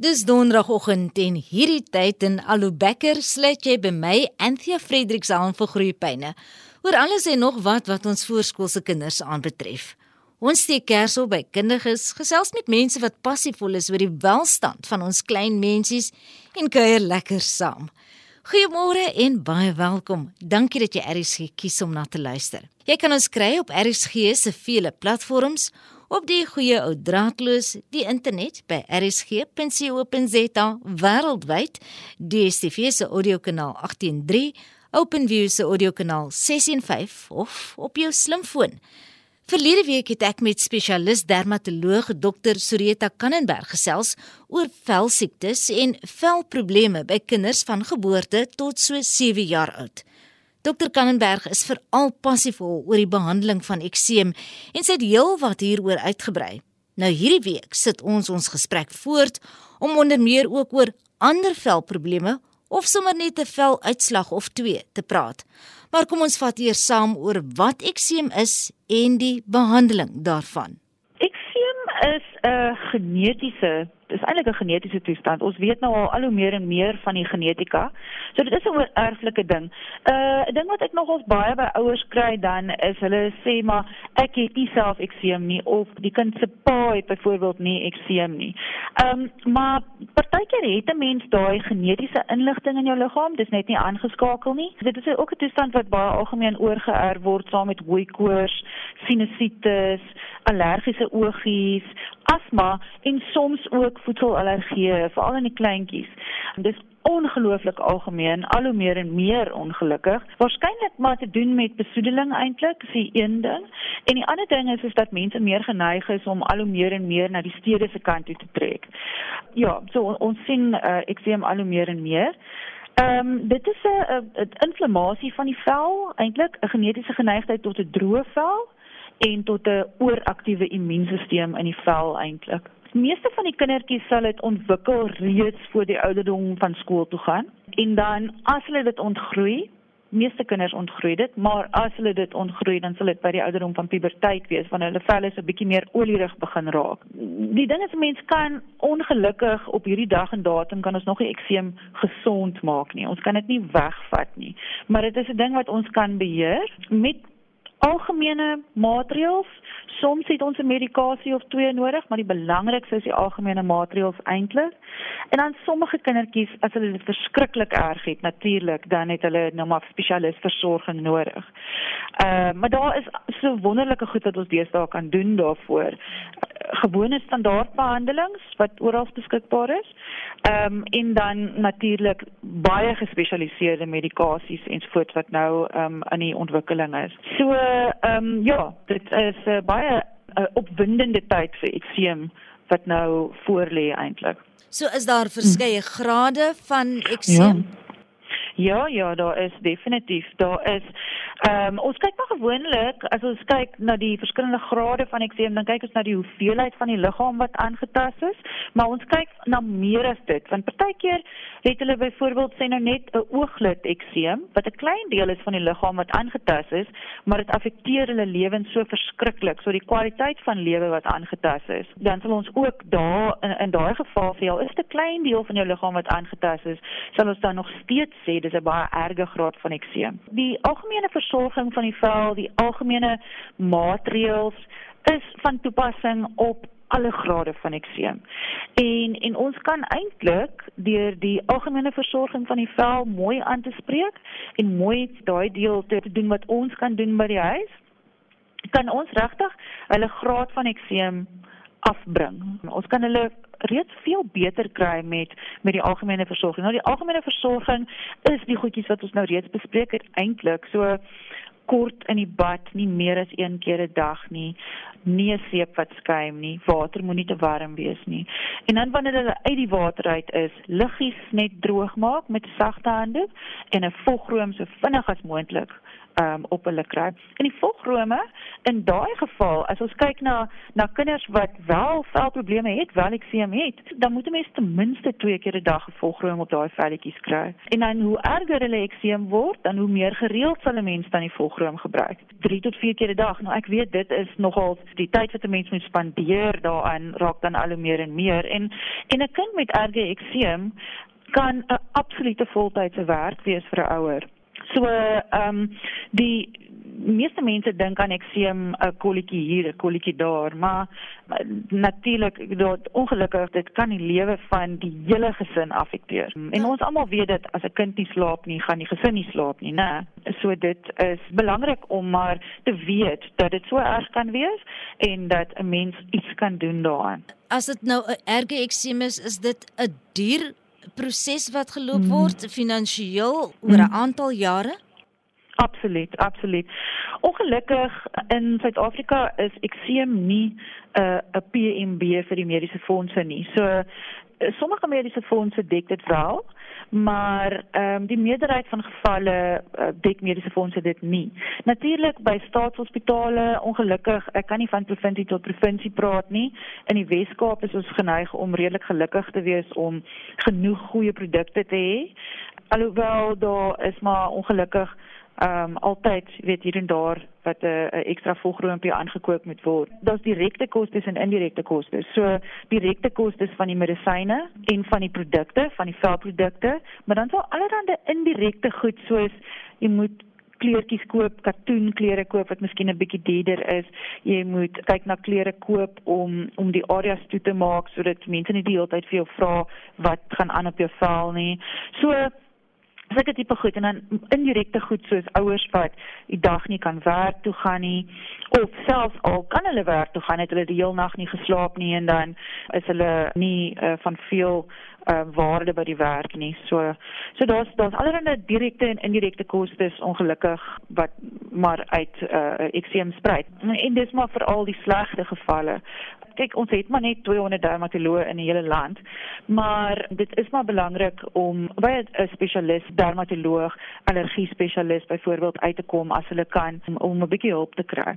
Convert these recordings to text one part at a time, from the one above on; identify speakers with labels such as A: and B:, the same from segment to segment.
A: Dis donderdagoggend en hierdie tyd in Alubekker sluit jy by my Anthea Fredericks aan vir groeipyne. Oor alles en nog wat wat ons voorskoolse kinders aanbetref. Ons steek kers op by kundiges, gesels met mense wat passievol is oor die welstand van ons klein mensies en kuier lekker saam. Goeiemôre en baie welkom. Dankie dat jy RSG kies om na te luister. Jy kan ons kry op RSG se vele platforms op die goeie ou draadloos die internet by rsg.co.za wêreldwyd DStv se audiokanaal 183 OpenView se audiokanaal 615 of op jou slimfoon Verlede week het ek met spesialis dermatoloog Dr Soreta Kannenberg gesels oor velsiektes en velprobleme by kinders van geboorte tot so 7 jaar oud. Dr Kannenberg is veral passievol oor die behandeling van ekseem en sy het heelwat hieroor uitgebrei. Nou hierdie week sit ons ons gesprek voort om onder meer ook oor ander velprobleme of sommer net 'n veluitslag of twee te praat. Maar kom ons vat eers saam oor wat ekseem is en die behandeling daarvan.
B: Ekseem is 'n genetiese is eintlik 'n genetiese toestand. Ons weet nou al al hoe meer en meer van die genetika. So dit is 'n erflike ding. Uh 'n ding wat ek nogals baie by ouers kry dan is hulle sê maar ek het nie self ekseem nie of die kind se pa het byvoorbeeld nie ekseem nie. Ehm um, maar partykeer het 'n mens daai genetiese inligting in jou liggaam, dis net nie aangeskakel nie. Dit is ook 'n toestand wat baie algemeen oorgeerf word saam met hooikoors, sinusitis, allergiese oogies, asma en soms ook voedselallergieë, veral in die kleintjies. Dis ongelooflik algemeen, al hoe meer en meer ongelukkig. Waarskynlik maar te doen met besoedeling eintlik, is die een ding. En die ander ding is is dat mense meer geneig is om al hoe meer en meer na die stede se kant toe te trek. Ja, so ons sien uh, ekseem al hoe meer en meer. Ehm um, dit is 'n inflammasie van die vel, eintlik 'n genetiese geneigtheid tot 'n droë vel en tot 'n ooraktiewe immuunstelsel in die vel eintlik. Die meeste van die kindertjies sal dit ontwikkel reeds voor die ouderdom van skool toe gaan en dan as hulle dit ontgroei, meeste kinders ontgroei dit, maar as hulle dit ontgroei dan sal dit by die ouderdom van puberteit wees wanneer hulle vel so 'n bietjie meer olierig begin raak. Die ding is mense kan ongelukkig op hierdie dag en datum kan ons nog nie ekseem gesond maak nie. Ons kan dit nie wegvat nie, maar dit is 'n ding wat ons kan beheer met algemene maatreëls. Soms het ons 'n medikasie of twee nodig, maar die belangrikste is die algemene maatreëls eintlik. En dan sommige kindertjies, as hulle dit verskriklik erg het, natuurlik, dan het hulle nou maar spesialistversorging nodig. Ehm uh, maar daar is so wonderlike goed wat ons deesdae kan doen daarvoor gewone standaardbehandelings wat oral beskikbaar is. Ehm um, en dan natuurlik baie gespesialiseerde medikasies ensvoorts wat nou ehm um, in die ontwikkeling is. So ehm um, ja, dit is 'n uh, baie uh, opwindende tyd vir ekseem wat nou voorlê eintlik.
A: So is daar verskeie hm. grade van ekseem?
B: Ja. Ja, ja, daar is definitief. Daar is ehm um, ons kyk maar gewoonlik as ons kyk na die verskillende grade van ekseem, dan kyk ons na die hoeveelheid van die liggaam wat aangetast is, maar ons kyk na meer as dit. Want partykeer het hulle byvoorbeeld sê nou net 'n ooglid ekseem wat 'n klein deel is van die liggaam wat aangetast is, maar dit affekteer hulle lewens so verskriklik, so die kwaliteit van lewe wat aangetast is. Dan sal ons ook daar in, in daai geval vir jou is 'n klein deel van jou liggaam wat aangetast is, sal ons dan nog steeds sê dis 'n baie erge graad van ekseem. Die algemene versorging van die vel, die algemene maatreëls is van toepassing op alle grade van ekseem. En en ons kan eintlik deur die algemene versorging van die vel mooi aan te spreek en mooi daai deel te doen wat ons kan doen by die huis, kan ons regtig hulle graad van ekseem afbring. Ons kan hulle reeds veel beter kry met met die algemene versorging. Nou die algemene versorging is die goedjies wat ons nou reeds bespreek het eintlik. So kort in die bad, nie meer as een keer 'n dag nie. Nie seep wat skuim nie. Water moenie te warm wees nie. En dan wanneer hulle uit die water uit is, liggies net droog maak met sagte hande en 'n vogroom so vinnig as moontlik um, op hulle kry. In die volgrome, in daai geval, as ons kyk na na kinders wat wel velprobleme het, wel ekseem het, dan moet 'n mens ten minste twee keer 'n dag 'n volgroom op daai velletjies kry. En dan hoe erger hulle ekseem word, dan hoe meer gereeld sal 'n mens dan die volgroom gebruik. 3 tot 4 keer 'n dag. Nou ek weet dit is nogal die tyd wat 'n mens moet spandeer daaraan raak dan al hoe meer en meer. En en 'n kind met erge ekseem kan 'n absolute voltydse werk wees vir 'n ouer. So ehm um, die meeste mense dink aan ekseem 'n kolletjie hier, 'n kolletjie daar, maar natuurlik dat ongelukkig dit kan die lewe van die hele gesin affekteer. En ons almal weet dat as 'n kind nie slaap nie, gaan die gesin nie slaap nie, né? So dit is belangrik om maar te weet dat dit so erg kan wees en dat 'n mens iets kan doen daaraan.
A: As dit nou 'n erge ekseem is, is dit 'n duur proses wat geloop mm. word finansiëel oor 'n mm. aantal jare?
B: Absoluut, absoluut. Ongelukkig in Suid-Afrika is ekseem nie 'n uh, 'n PMB vir die mediese fondse nie. So sommige mediese fondse dek dit wel, maar ehm um, die meerderheid van gevalle uh, dek mediese fondse dit nie. Natuurlik by staatshospitale, ongelukkig, ek kan nie van provinsie tot provinsie praat nie. In die Wes-Kaap is ons geneig om redelik gelukkig te wees om genoeg goeie produkte te hê. Alhoewel daar is maar ongelukkig ehm um, altyd weet hier en daar wat 'n uh, ekstra volgroompie aangekoop moet word. Daar's direkte kostes en indirekte kostes. So direkte kostes van die medisyne en van die produkte, van die velprodukte, maar dan sal allerlei indirekte goed soos jy moet kleertjies koop, katoenklere koop wat miskien 'n bietjie duurder is. Jy moet kyk na klere koop om om die areas toe te maak sodat mense nie die hele tyd vir jou vra wat gaan aan op jou vel nie. So sulke tipe goed en dan indirekte goed soos ouers wat die dag nie kan werk toe gaan nie of selfs al kan hulle werk toe gaan het hulle die hele nag nie geslaap nie en dan is hulle nie uh, van veel uh, waarde by die werk nie. So so daar's daar's allerlei direkte en indirekte kostes ongelukkig wat maar uit uh, ekseem spruit. En dis maar vir al die slegte gevalle kyk ons het maar net 200 dermatoloë in die hele land maar dit is maar belangrik om by 'n spesialis dermatoloog allergie spesialis byvoorbeeld uit te kom as hulle kan om, om 'n bietjie hulp te kry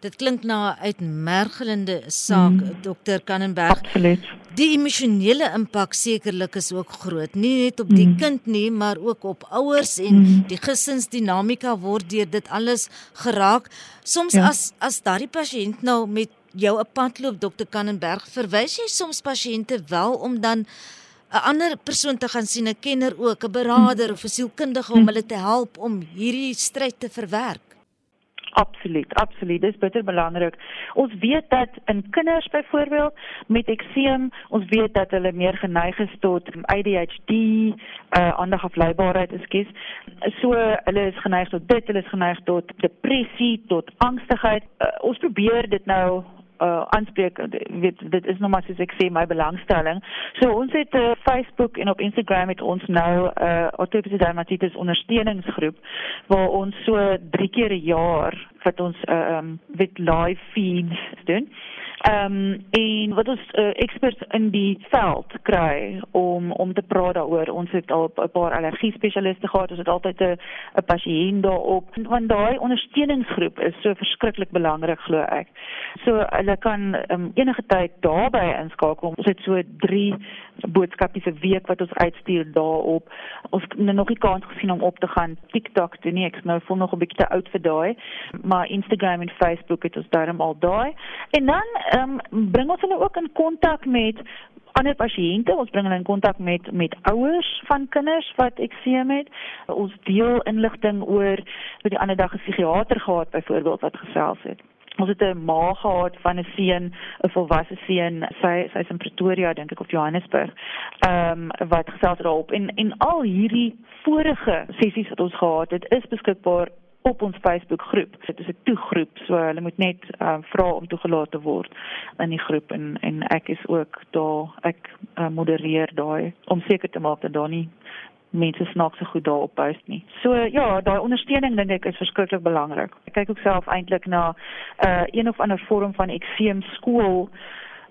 A: Dit klink na 'n uitmergelende saak mm. dokter Kannenberg.
B: Absoluut.
A: Die emosionele impak sekerlik is ook groot, nie net op die mm. kind nie, maar ook op ouers en mm. die gesinsdinamika word deur dit alles geraak. Soms ja. as as daardie pasiënt nou met jou 'n pad loop dokter Kannenberg, verwys jy soms pasiënte wel om dan 'n ander persoon te gaan sien, 'n kenner ook, 'n beraader of 'n sielkundige om hulle te help om hierdie stryd te verwerk?
B: Absoluut, absoluut. Dit is bitter belangrik. Ons weet dat in kinders byvoorbeeld met ekseem, ons weet dat hulle meer geneig is tot ADHD, uh aandag afleibaarheid, ekskuus. So hulle is geneig tot dit, hulle is geneig tot depressie, tot angstigheid. Uh, ons probeer dit nou uh aanspreek weet dit is nog maar soos ek sê my belangstelling. So ons het 'n uh, Facebook en op Instagram het ons nou 'n uh, atopiese dermatitis ondersteuningsgroep waar ons so 3 keer 'n jaar wat ons 'n uh, um, wit live feeds doen. Ehm um, en wat ons uh, experts in die veld kry om om te praat daaroor. Ons het al 'n paar allergie spesialiste gehad. Ons het altyd 'n pasiënt daarop. Want daai ondersteuningsgroep is so verskriklik belangrik glo ek. So hulle kan um, enige tyd daarbey inskakel. Ons het so 3 boodskapies 'n week wat ons uitstuur daarop. Ons het nog nie kans gesien om op te gaan TikTok toe nie. Ek is nou vol nog 'n bietjie te oud vir daai. Maar Instagram en Facebook het ons daarom al daai. En dan ehm um, bring ons hulle ook in kontak met ander pasiënte. Ons bring hulle in kontak met met ouers van kinders wat ekseem het. Ons deel inligting oor wat die ander dag 'n psigiater gehad byvoorbeeld wat gesels het. Ons het 'n ma gehad van 'n seun, 'n volwasse seun, sy sy's in Pretoria dink ek of Johannesburg. Ehm um, wat gesels daarop en en al hierdie vorige sessies wat ons gehad het, is beskikbaar op ons Facebook groep. Dit is 'n toegroep, so hulle moet net uh, vra om toegelaat te word in die groep en en ek is ook daar. Ek uh, modereer daai om seker te maak dat daar nie mense snaakse goed daarop post nie. So ja, daai ondersteuning dink ek is verskriklik belangrik. Ek kyk ook self eintlik na 'n uh, een of ander vorm van ekseem skool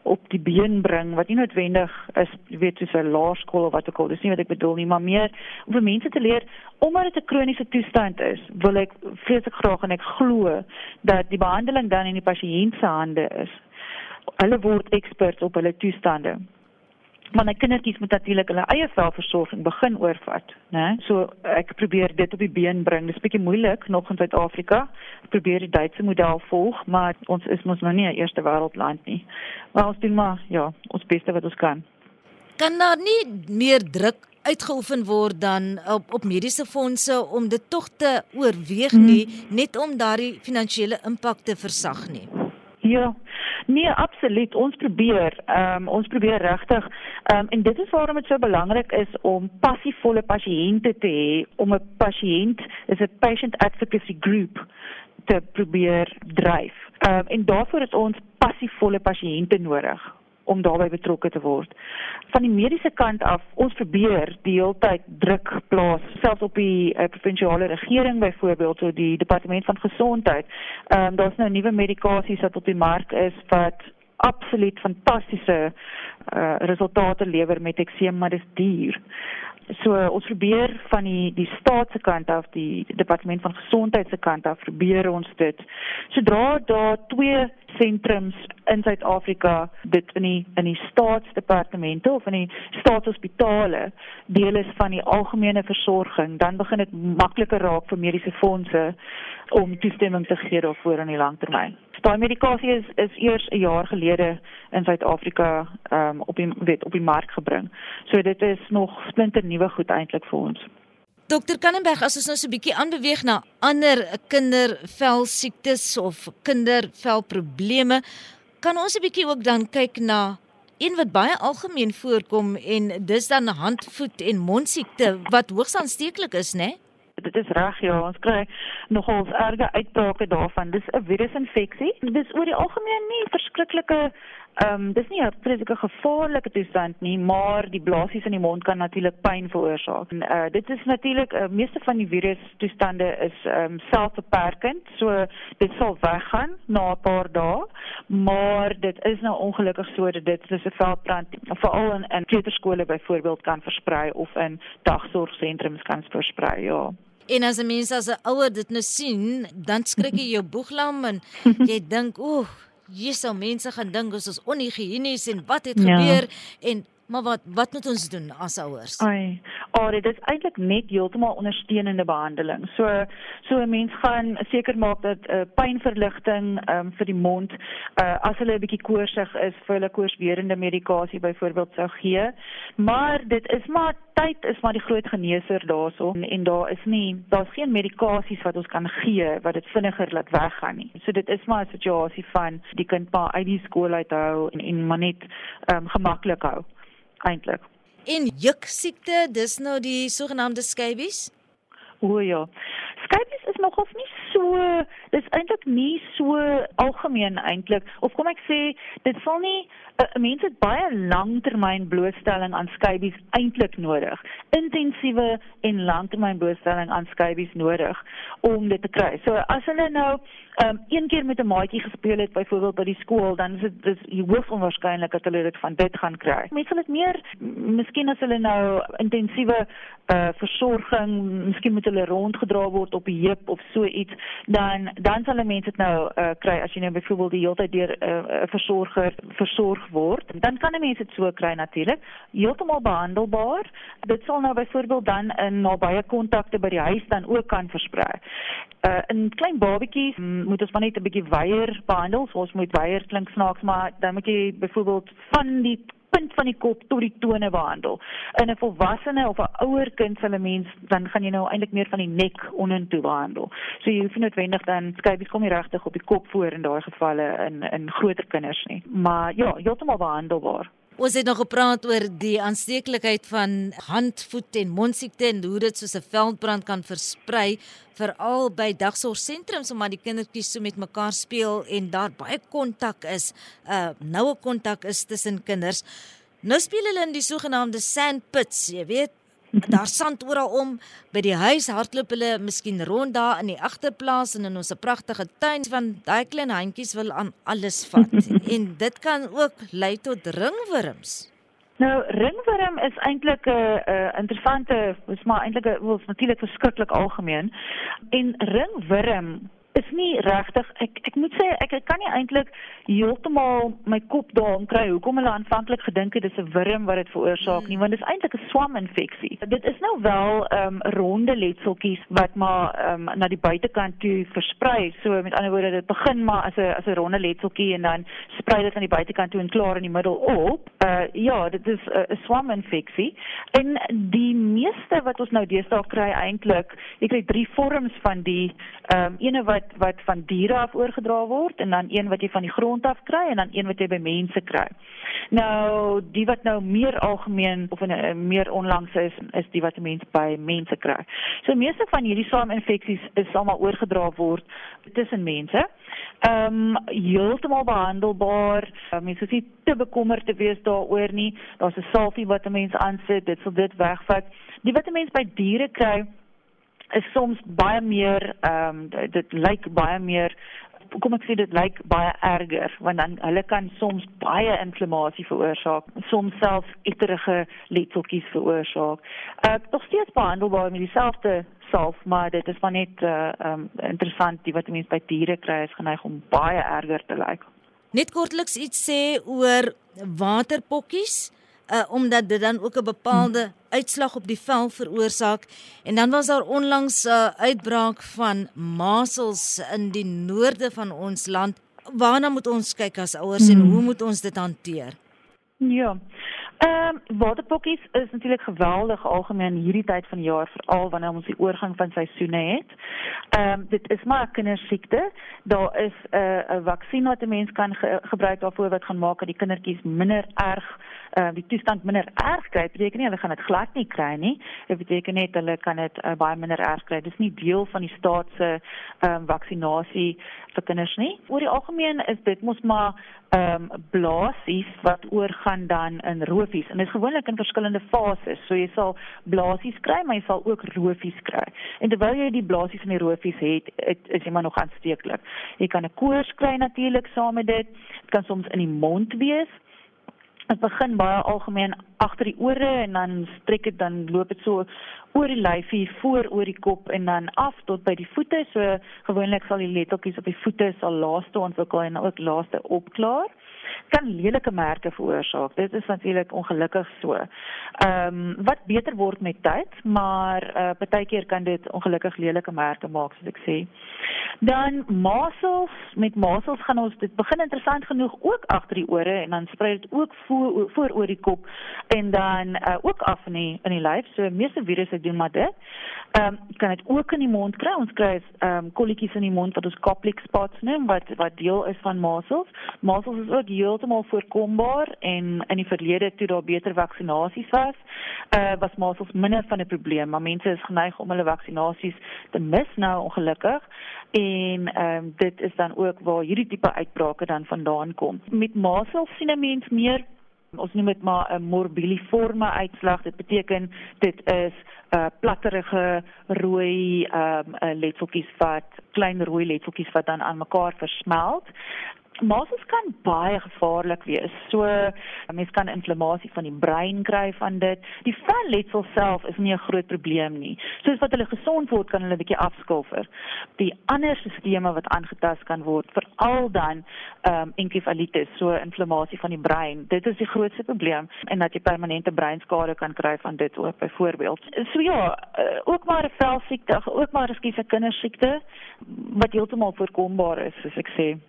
B: op die been bring wat nie noodwendig is weet soos 'n laerskool of wat ook al dis nie wat ek bedoel nie maar meer om vir mense te leer omdat dit 'n kroniese toestand is wil ek vreeslik graag en ek glo dat die behandeling dan in die pasiënt se hande is. Hulle word eksperts op hulle toestande maar my kindertjies moet natuurlik hulle eie selfversorging begin oorvat, né? So ek probeer dit op die been bring. Dit is bietjie moeilik nog in Suid-Afrika. Ek probeer die Duitse model volg, maar ons is mos nog nie 'n eerste wêreldland nie. Maar ons doen maar ja, ons beste wat ons kan.
A: Kan daar nie meer druk uitgeoefen word dan op op mediese fondse om dit tog te oorweeg nie, hmm. net om daardie finansiële impak te versag nie?
B: Ja. Nee, absoluut. Ons probeer, ehm um, ons probeer regtig. Ehm um, en dit is waarom dit so belangrik is om passievolle pasiënte te hê, om 'n pasiënt, is 'n patient advocacy group te probeer dryf. Ehm um, en daarvoor is ons passievolle pasiënte nodig om daarbey betrokke te word. Van die mediese kant af, ons probeer die hele tyd druk plaas, selfs op die uh, provinsiale regering byvoorbeeld, so die departement van gesondheid. Ehm um, daar's nou nuwe medikasies wat op die mark is wat absoluut fantastiese uh, resultate lewer met ekseem, maar dit is duur. So ons probeer van die die staat se kant af, die, departement van gesondheid se kant af, probeer ons dit. Sodra daar twee sentrums in Suid-Afrika dit in die in die staatsdepartemente of in die staatshospitale deel is van die algemene versorging, dan begin dit makliker raak vir mediese fondse om toestemming te gee daarvoor in die langtermyn. Daai medikasie is is eers 'n jaar gelede in Suid-Afrika ehm um, op die weet op die mark gebring. So dit is nog splinter nuwe goed eintlik vir ons.
A: Dokter Kannenberg, as ons nou so 'n bietjie aanbeweeg na ander kindervelsiektes of kindervelprobleme, kan ons 'n bietjie ook dan kyk na een wat baie algemeen voorkom en dis dan handvoet en mondsiekte wat hoogs aansteeklik is, né? Nee?
B: dit is reg ja, ons kry nogal erge uitbrake daarvan. Dis 'n virusinfeksie. Dis oor die algemeen nie verskriklike Ehm um, dis nie 'n presieke gevaarlike toestand nie, maar die blaasies in die mond kan natuurlik pyn veroorsaak. En uh dit is natuurlik uh, meeste van die virus toestande is ehm um, selfbeperkend, so dit sal weggaan na 'n paar dae, maar dit is nou ongelukkig so dat dit soos 'n veldbrand veral in in kleuterskole byvoorbeeld kan versprei of in dagsorgsentrums kan versprei, ja.
A: En as 'n mens as 'n ouer dit nou sien, dan skrik jy jou boeglam en jy dink, "Oeh, sou mense gaan dink ons is onhygiënies en wat het ja. gebeur en maar wat wat moet ons doen as ouers?
B: Ai, oh, dit is eintlik net heeltemal ondersteunende behandeling. So so 'n mens gaan seker maak dat 'n uh, pynverligting um, vir die mond uh, as hulle 'n bietjie koorsig is, vir hulle koorswerende medikasie byvoorbeeld sou gee. Maar dit is maar tyd is maar die groot geneeser daarso en, en daar is nie daar's geen medikasies wat ons kan gee wat dit vinniger laat weggaan nie. So dit is maar 'n situasie van die kind maar uit die skool uithou en en maar net um, gemaklik hou eintlik.
A: En juk siekte, dis nou die sogenaamde scabies?
B: O ja. Scabies is nogals nie so dis eintlik nie so algemeen eintlik of kom ek sê dit sal nie 'n uh, mens het baie langtermyn blootstelling aan scabies eintlik nodig. Intensiewe en langtermyn blootstelling aan scabies nodig om dit te kry. So as hulle nou um, een keer met 'n maatjie gespeel het byvoorbeeld by die skool, dan is dit dis hoogs onwaarskynlik dat hulle dit van dit gaan kry. Mense sal dit meer miskien as hulle nou intensiewe uh, versorging, miskien moet hulle rondgedra word op die heup of so iets, dan dan sal mense dit nou uh, kry as jy nou byvoorbeeld die hele tyd deur 'n uh, versorger versorg word, dan kan 'n mens dit so kry natuurlik, heeltemal behandelbaar. Dit sal nou byvoorbeeld dan in nabye kontakte by die huis dan ook kan versprei. Uh in klein babatjies moet ons maar net 'n bietjie weier behandel. So ons moet weier klink snaaks, maar dan moet jy byvoorbeeld van die punt van die kop tot die tone behandel. In 'n volwassene of 'n ouer kind sal 'n mens dan gaan jy nou eintlik meer van die nek ontoe behandel. So jy hoef nie noodwendig dan skyfies kom jy regtig op die kop voor in daai gevalle in in groter kinders nie. Maar ja, heeltemal behandelbaar.
A: Ons het nog gepraat oor die aansteeklikheid van hand, voet en mondsiekte en hoe dit soos 'n veldbrand kan versprei veral by dagsorgsentrums omdat die kindertjies so met mekaar speel en daar baie kontak is, 'n uh, noue kontak is tussen kinders. Nou speel hulle in die sogenaamde sandpits, jy weet, daar sand oral om by die huis hardloop hulle miskien rond daar in die agterplaas en in ons pragtige tuin van daai klein handjies wil aan alles vat en dit kan ook lei tot ringwurms.
B: Nou ringworm is eintlik 'n uh, uh, interessante, is maar eintlik 'n wel natuurlik verskriklik algemeen. En ringworm is nie regtig ek ek moet sê ek, ek kan nie eintlik heeltemal my kop daaroor kry hoekom hulle aanvanklik gedink het dis 'n wurm wat dit veroorsaak nie want dit is eintlik 'n swaminfeksie. Dit is nou wel ehm um, ronde letseltjies wat maar ehm um, na die buitekant toe versprei. So met ander woorde dit begin maar as 'n as 'n ronde letseltjie en dan sprei dit aan die buitekant toe en klaar in die middel op. Uh ja, dit is 'n uh, swaminfeksie. En die meeste wat ons nou deesdae kry eintlik, jy kry drie vorms van die ehm um, ene wat wat van diere af oorgedra word en dan een wat jy van die grond af kry en dan een wat jy by mense kry. Nou die wat nou meer algemeen of in 'n meer onlangs is is die wat mense by mense kry. So meeste van hierdie saaminfeksies is almal oorgedra word tussen mense. Ehm um, heeltemal behandelbaar. Um, mense hoef nie te bekommerd te wees daaroor nie. Daar's 'n salfie wat 'n mens aansit, dit sal dit wegvat. Die wat 'n mens by diere kry is soms baie meer ehm um, dit lyk baie meer kom ek sê dit lyk baie erger want dan hulle kan soms baie inflammasie veroorsaak soms selfs etterige letseltjies veroorsaak. Uh tog steeds behandelbaar met dieselfde salf maar dit is maar net uh um interessant die wat mense by diere kry is geneig om baie erger te lyk.
A: Net kortliks iets sê oor waterpokkies uh, omdat dit dan ook 'n bepaalde hmm. Uitslag op die vel veroorsaak en dan was daar onlangs 'n uh, uitbraak van masels in die noorde van ons land waarna moet ons kyk as ouers hmm. en hoe moet ons dit hanteer
B: ja Ehm um, waterpokkies is natuurlik geweldig algemeen hierdie tyd van die jaar veral wanneer ons die oorgang van seisoene het. Ehm um, dit is maar 'n kindersiekte. Daar is 'n uh, 'n vaksin wat 'n mens kan ge gebruik daarvoor wat gaan maak dat die kindertjies minder erg uh, die toestand minder erg kry. Beteken nie hulle gaan dit glad nie kry nie. Dit beteken net hulle kan dit uh, baie minder erg kry. Dit is nie deel van die staat se ehm um, vaksinasie vir kinders nie. Oor die algemeen is dit mos maar ehm um, blaasies wat oorgaan dan in roofies en dit is gewoonlik in verskillende fases. So jy sal blaasies kry, maar jy sal ook roofies kry. En terwyl jy die blaasies en die roofies het, het is jy maar nog aansteeklik. Jy kan 'n koors kry natuurlik saam met dit. Dit kan soms in die mond wees. Dit begin baie algemeen agter die ore en dan strek dit dan loop dit so oor die lyfie voor oor die kop en dan af tot by die voete. So gewoonlik sal die lettertjies op die voete sal laaste ontwikkel en ook laaste opklaar kan lelike merke veroorsaak. Dit is natuurlik ongelukkig so. Ehm um, wat beter word met tyd, maar uh partykeer kan dit ongelukkig lelike merke maak soos ek sê. Dan masels, met masels gaan ons dit begin interessant genoeg ook agter die ore en dan sprei dit ook voor voor oor die kop en dan uh ook af in die in die lyf. So meeste virusse doen maar dit. Ehm um, kan dit ook in die mond kry. Ons kry ehm um, kolletjies in die mond wat ons Koplik spots noem wat wat deel is van masels. Masels is ook heeltemal voorkombaar en in die verlede toe daar beter vaksinasies was, uh was masels minder van 'n probleem, maar mense is geneig om hulle vaksinasies te mis nou ongelukkig. En ehm um, dit is dan ook waar hierdie tipe uitbrake dan vandaan kom. Met masels sien 'n mens meer ons noem dit maar 'n morbiliforme uitslag. Dit beteken dit is 'n uh, platterige rooi ehm um, letseltjies wat klein rooi letseltjies wat dan aan mekaar versmelt. Masels kan baie gevaarlik wees. So mense kan inflammasie van die brein kry van dit. Die velletsel self is nie 'n groot probleem nie. Soos wat hulle gesond word, kan hulle 'n bietjie afskilfer. Die ander sisteme wat aangetast kan word, veral dan ehm um, enkefalitis, so inflammasie van die brein. Dit is die grootste probleem en dat jy permanente breinskade kan kry van dit ook byvoorbeeld. So ja, uh, ook maar 'n velsiekte, ook maar 'n skiese kindersiekte wat heeltemal voorkombaar is, soos ek sê.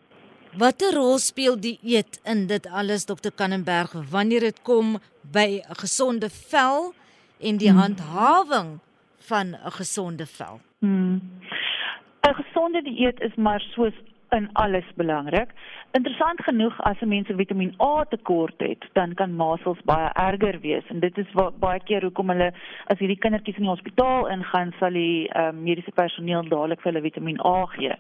A: Watter rol speel die eet in dit alles Dr Kannenberg wanneer dit kom by 'n gesonde vel en die hmm. handhawing van 'n gesonde vel?
B: Hmm. 'n Gesonde dieet is maar soos in alles belangrik. Interessant genoeg as 'n mens 'n Vitamiin A tekort het, dan kan masels baie erger wees en dit is wat baie keer hoekom hulle as hierdie kindertjies in die hospitaal ingaan, sal die uh, mediese personeel dadelik vir hulle Vitamiin A gee.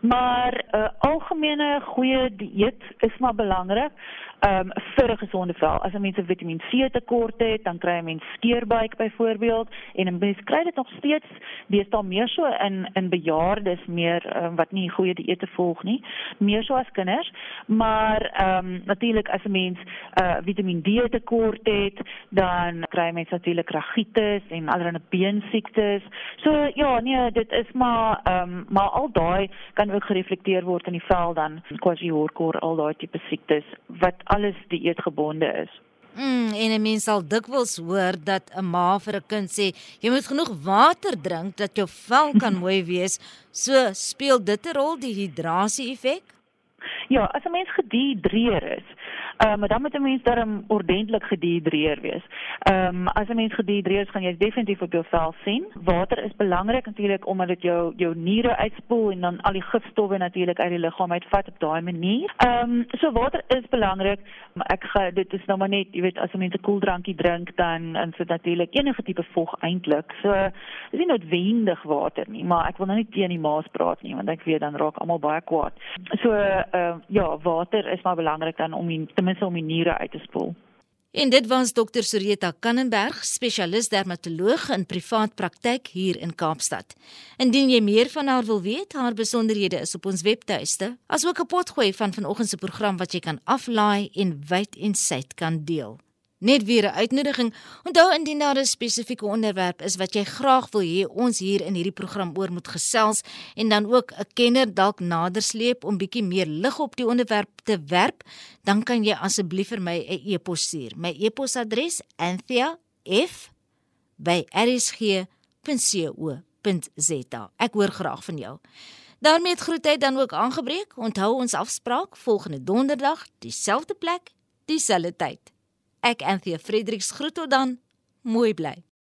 B: Maar 'n uh, algemene goeie dieet is maar belangrik um, vir 'n gesonde vel. As 'n mens 'n Vitamiin C tekort het, dan kry 'n mens skeurbuik byvoorbeeld en 'n mens kry dit nog steeds deesdae meer so in in bejaardes meer um, wat nie goeie dieete volg nie, meer so as kinders. Maar ehm um, natuurlik as 'n mens uh, Vitamiin D tekort het, dan kry 'n mens natuurlik ragitis en allerlei beensiektes. So ja, nee, dit is maar ehm um, maar al daai kan ook gereflekteer word in die vel dan kwashiorkor al daai tipe siektes wat alles dieetgebonde is.
A: Mm, en 'n mens sal dikwels hoor dat 'n ma vir 'n kind sê, jy moet genoeg water drink dat jou vel kan mooi wees. So speel dit 'n rol die hidrasie effek?
B: Ja, as 'n mens gedihidreer is, uh, maar dan moet 'n mens darm ordentlik gedihidreer wees. Ehm um, as 'n mens gedihidreer is, gaan jy definitief op jou vel sien. Water is belangrik natuurlik omdat dit jou jou niere uitspoel en dan al die gifstowwe natuurlik uit die liggaam uitvat op daai manier. Ehm um, so water is belangrik, maar ek ga dit is nou maar net, jy weet, as 'n mens 'n koeldrankie drink dan en so natuurlik enige tipe vog eintlik. So dis nie noodwendig water nie, maar ek wil nou nie teen die maas praat nie want ek weet dan raak almal baie kwaad. So ehm uh, ja, water is maar belangrik dan om die, minste om die niere uit te spoel.
A: En dit was dokter Soreta Kannenberg, spesialis dermatoloog in privaat praktyk hier in Kaapstad. Indien jy meer van haar wil weet, haar besonderhede is op ons webtuiste, asook 'n potgooi van vanoggend se program wat jy kan aflaai en wyd en suid kan deel. Net weer 'n uitnodiging. Onthou indien daar 'n spesifieke onderwerp is wat jy graag wil hê ons hier in hierdie program oor moet gesels en dan ook 'n kenner dalk nader sleep om bietjie meer lig op die onderwerp te werp, dan kan jy asseblief vir my 'n e-pos stuur. My e-posadres: anthea@rsg.co.za. Ek hoor graag van jou. daarmee het groetheid dan ook aangebreek. Onthou ons afspraak volgende donderdag, dieselfde plek, dieselfde tyd. Ek Anthea Fredericks groet tot dan. Mooi bly.